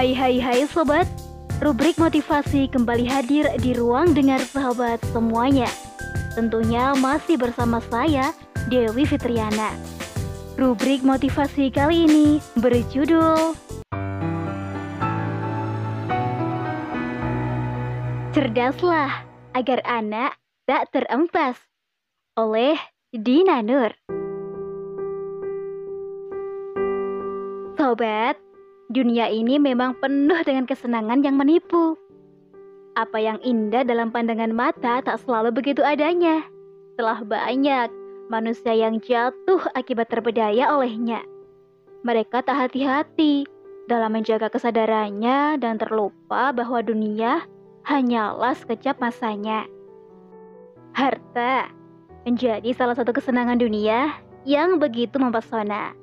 Hai hai hai sobat, rubrik motivasi kembali hadir di ruang dengar sahabat semuanya. Tentunya masih bersama saya, Dewi Fitriana. Rubrik motivasi kali ini berjudul Cerdaslah agar anak tak terempas oleh Dina Nur. Sobat, dunia ini memang penuh dengan kesenangan yang menipu. Apa yang indah dalam pandangan mata tak selalu begitu adanya. Telah banyak manusia yang jatuh akibat terpedaya olehnya. Mereka tak hati-hati dalam menjaga kesadarannya dan terlupa bahwa dunia hanyalah sekejap masanya. Harta menjadi salah satu kesenangan dunia yang begitu mempesona.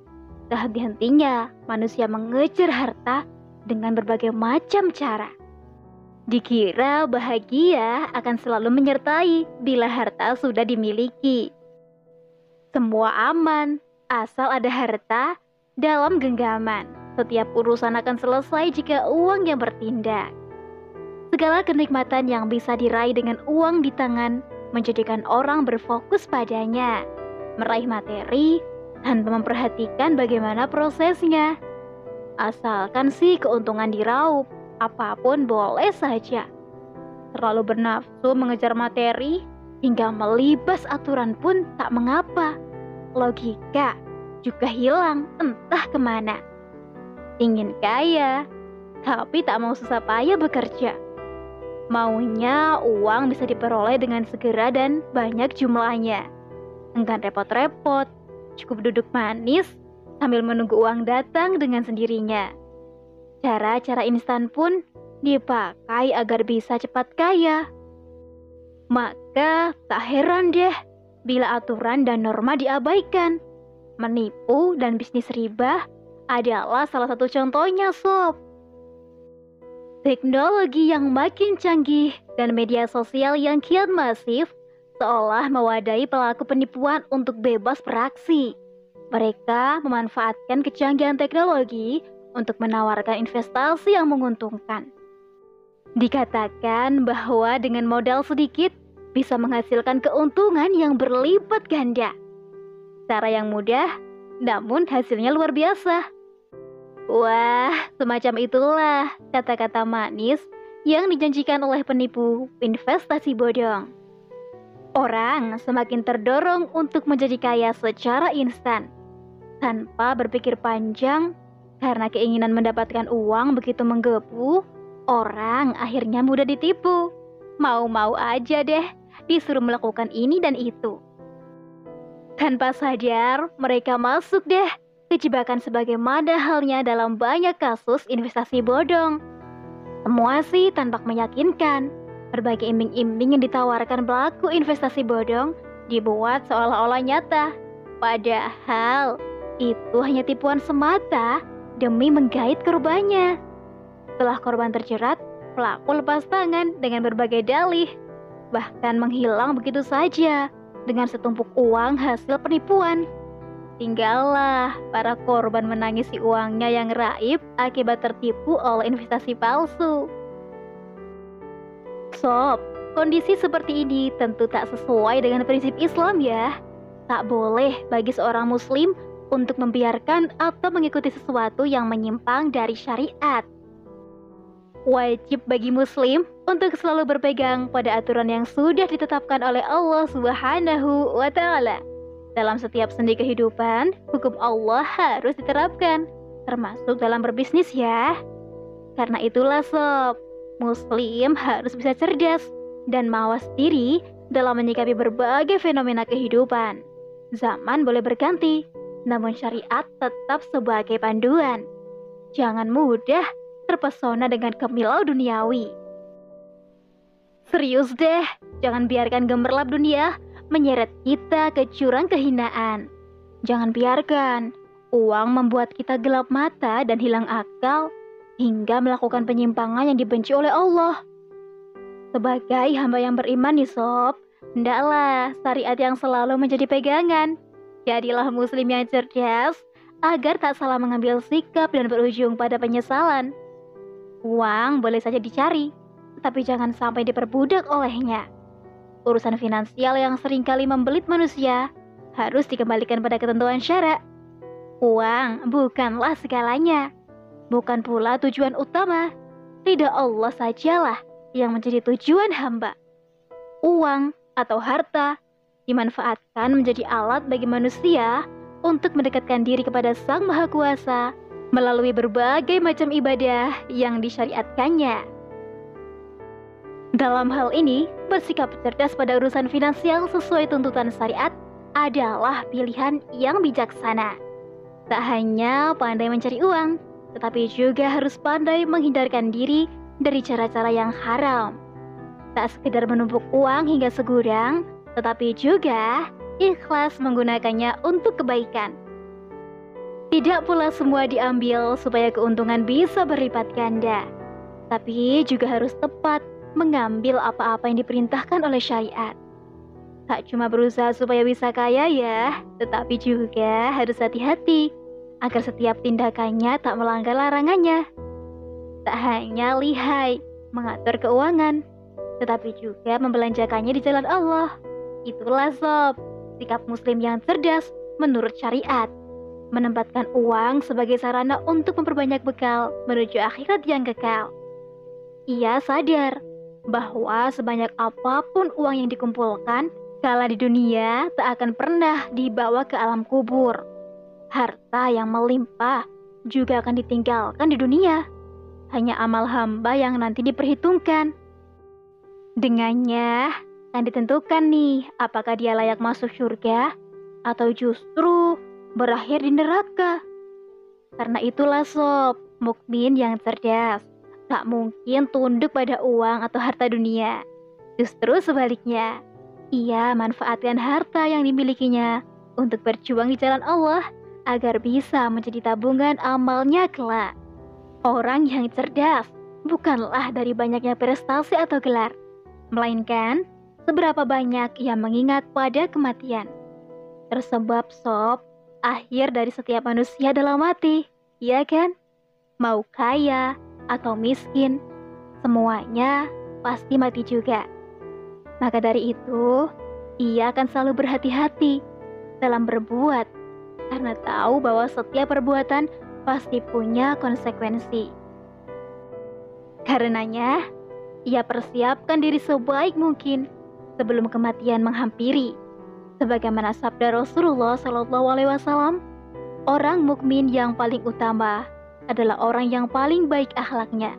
Tak henti-hentinya manusia mengejar harta dengan berbagai macam cara. Dikira bahagia akan selalu menyertai bila harta sudah dimiliki. Semua aman, asal ada harta dalam genggaman. Setiap urusan akan selesai jika uang yang bertindak. Segala kenikmatan yang bisa diraih dengan uang di tangan menjadikan orang berfokus padanya, meraih materi, tanpa memperhatikan bagaimana prosesnya. Asalkan sih keuntungan diraup, apa pun boleh saja. Terlalu bernafsu mengejar materi hingga melibas aturan pun tak mengapa. Logika juga hilang entah ke mana. Ingin kaya, tapi tak mau susah payah bekerja. Maunya uang bisa diperoleh dengan segera dan banyak jumlahnya. Enggan repot-repot, cukup duduk manis sambil menunggu uang datang dengan sendirinya. Cara-cara instan pun dipakai agar bisa cepat kaya. Maka tak heran deh bila aturan dan norma diabaikan. Menipu dan bisnis riba adalah salah satu contohnya sob. Teknologi yang makin canggih dan media sosial yang kian masif seolah mewadahi pelaku penipuan untuk bebas beraksi. Mereka memanfaatkan kecanggihan teknologi untuk menawarkan investasi yang menguntungkan. Dikatakan bahwa dengan modal sedikit bisa menghasilkan keuntungan yang berlipat ganda. Cara yang mudah, namun hasilnya luar biasa. Wah, semacam itulah kata-kata manis yang dijanjikan oleh penipu investasi bodong. Orang semakin terdorong untuk menjadi kaya secara instan, tanpa berpikir panjang karena keinginan mendapatkan uang begitu menggebu, orang akhirnya mudah ditipu. Mau-mau aja deh disuruh melakukan ini dan itu. Tanpa sadar, mereka masuk deh ke jebakan sebagaimana halnya dalam banyak kasus investasi bodong. Semua sih tampak meyakinkan, Berbagai iming-iming yang ditawarkan pelaku investasi bodong dibuat seolah-olah nyata. Padahal itu hanya tipuan semata demi menggait korbannya. Setelah korban terjerat, pelaku lepas tangan dengan berbagai dalih, bahkan menghilang begitu saja dengan setumpuk uang hasil penipuan. Tinggallah para korban menangisi uangnya yang raib akibat tertipu oleh investasi palsu. Sob, kondisi seperti ini tentu tak sesuai dengan prinsip Islam ya. Tak boleh bagi seorang muslim untuk membiarkan atau mengikuti sesuatu yang menyimpang dari syariat. Wajib bagi muslim untuk selalu berpegang pada aturan yang sudah ditetapkan oleh Allah Subhanahu wa taala. Dalam setiap sendi kehidupan, hukum Allah harus diterapkan, termasuk dalam berbisnis ya. Karena itulah sob, Muslim harus bisa cerdas dan mawas diri dalam menyikapi berbagai fenomena kehidupan. Zaman boleh berganti, namun syariat tetap sebagai panduan. Jangan mudah terpesona dengan kemilau duniawi. Serius deh, jangan biarkan gemerlap dunia menyeret kita ke jurang kehinaan. Jangan biarkan uang membuat kita gelap mata dan hilang akal hingga melakukan penyimpangan yang dibenci oleh Allah. Sebagai hamba yang beriman nih sob, hendaklah syariat yang selalu menjadi pegangan. Jadilah muslim yang cerdas agar tak salah mengambil sikap dan berujung pada penyesalan. Uang boleh saja dicari, tapi jangan sampai diperbudak olehnya. Urusan finansial yang sering kali membelit manusia harus dikembalikan pada ketentuan syarak. Uang bukanlah segalanya, bukan pula tujuan utama. Tidak Allah sajalah yang menjadi tujuan hamba. Uang atau harta dimanfaatkan menjadi alat bagi manusia untuk mendekatkan diri kepada Sang Maha Kuasa melalui berbagai macam ibadah yang disyariatkannya. Dalam hal ini, bersikap cerdas pada urusan finansial sesuai tuntutan syariat adalah pilihan yang bijaksana. Tak hanya pandai mencari uang, tetapi juga harus pandai menghindarkan diri dari cara-cara yang haram. Tak sekedar menumpuk uang hingga segudang, tetapi juga ikhlas menggunakannya untuk kebaikan. Tidak pula semua diambil supaya keuntungan bisa berlipat ganda, tapi juga harus tepat mengambil apa-apa yang diperintahkan oleh syariat. Tak cuma berusaha supaya bisa kaya ya, tetapi juga harus hati-hati agar setiap tindakannya tak melanggar larangannya. Tak hanya lihai mengatur keuangan, tetapi juga membelanjakannya di jalan Allah. Itulah sob, sikap muslim yang cerdas menurut syariat. Menempatkan uang sebagai sarana untuk memperbanyak bekal menuju akhirat yang kekal. Ia sadar bahwa sebanyak apa pun uang yang dikumpulkan, kala di dunia tak akan pernah dibawa ke alam kubur. Harta yang melimpah juga akan ditinggalkan di dunia. Hanya amal hamba yang nanti diperhitungkan. Dengannya akan ditentukan nih apakah dia layak masuk surga atau justru berakhir di neraka. Karena itulah sob, mukmin yang cerdas tak mungkin tunduk pada uang atau harta dunia. Justru sebaliknya, ia manfaatkan harta yang dimilikinya untuk berjuang di jalan Allah agar bisa menjadi tabungan amalnya kelak. Orang yang cerdas bukanlah dari banyaknya prestasi atau gelar, melainkan seberapa banyak ia mengingat pada kematian. Tersebab sob, akhir dari setiap manusia adalah mati, ya kan? Mau kaya, atau miskin, semuanya pasti mati juga. Maka dari itu, ia akan selalu berhati-hati dalam berbuat karena tahu bahwa setiap perbuatan pasti punya konsekuensi. Karenanya, ia persiapkan diri sebaik mungkin sebelum kematian menghampiri. Sebagaimana sabda Rasulullah Shallallahu Alaihi Wasallam, orang mukmin yang paling utama adalah orang yang paling baik akhlaknya.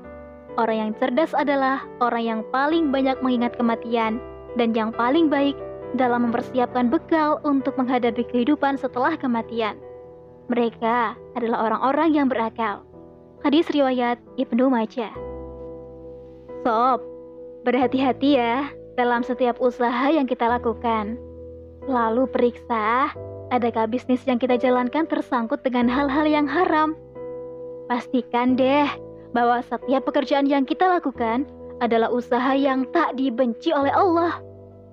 Orang yang cerdas adalah orang yang paling banyak mengingat kematian dan yang paling baik dalam mempersiapkan bekal untuk menghadapi kehidupan setelah kematian. Mereka adalah orang-orang yang berakal. Hadis riwayat Ibnu Majah. Sob, berhati-hati ya dalam setiap usaha yang kita lakukan. Lalu periksa, adakah bisnis yang kita jalankan tersangkut dengan hal-hal yang haram Pastikan deh bahwa setiap pekerjaan yang kita lakukan adalah usaha yang tak dibenci oleh Allah.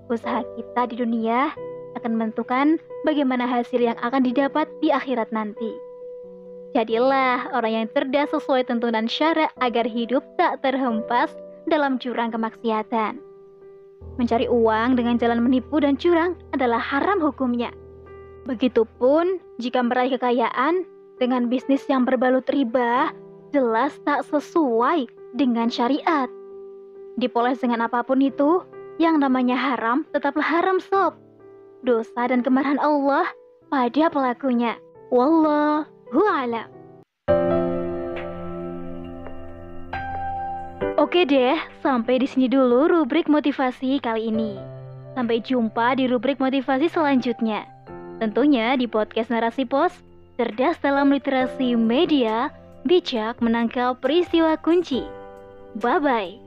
Usaha kita di dunia akan menentukan bagaimana hasil yang akan didapat di akhirat nanti. Jadilah orang yang cerdas sesuai tuntunan syarat agar hidup tak terhempas dalam jurang kemaksiatan. Mencari uang dengan jalan menipu dan curang adalah haram hukumnya. Begitupun jika meraih kekayaan dengan bisnis yang berbalut riba jelas tak sesuai dengan syariat. Dipoles dengan apa pun itu, yang namanya haram tetaplah haram sob. Dosa dan kemarahan Allah pada pelakunya. Wallahu a'lam. Oke deh, sampai di sini dulu rubrik motivasi kali ini. Sampai jumpa di rubrik motivasi selanjutnya. Tentunya di podcast Narasi Pos cerdas dalam literasi media, bijak menangkap peristiwa kunci. Bye-bye.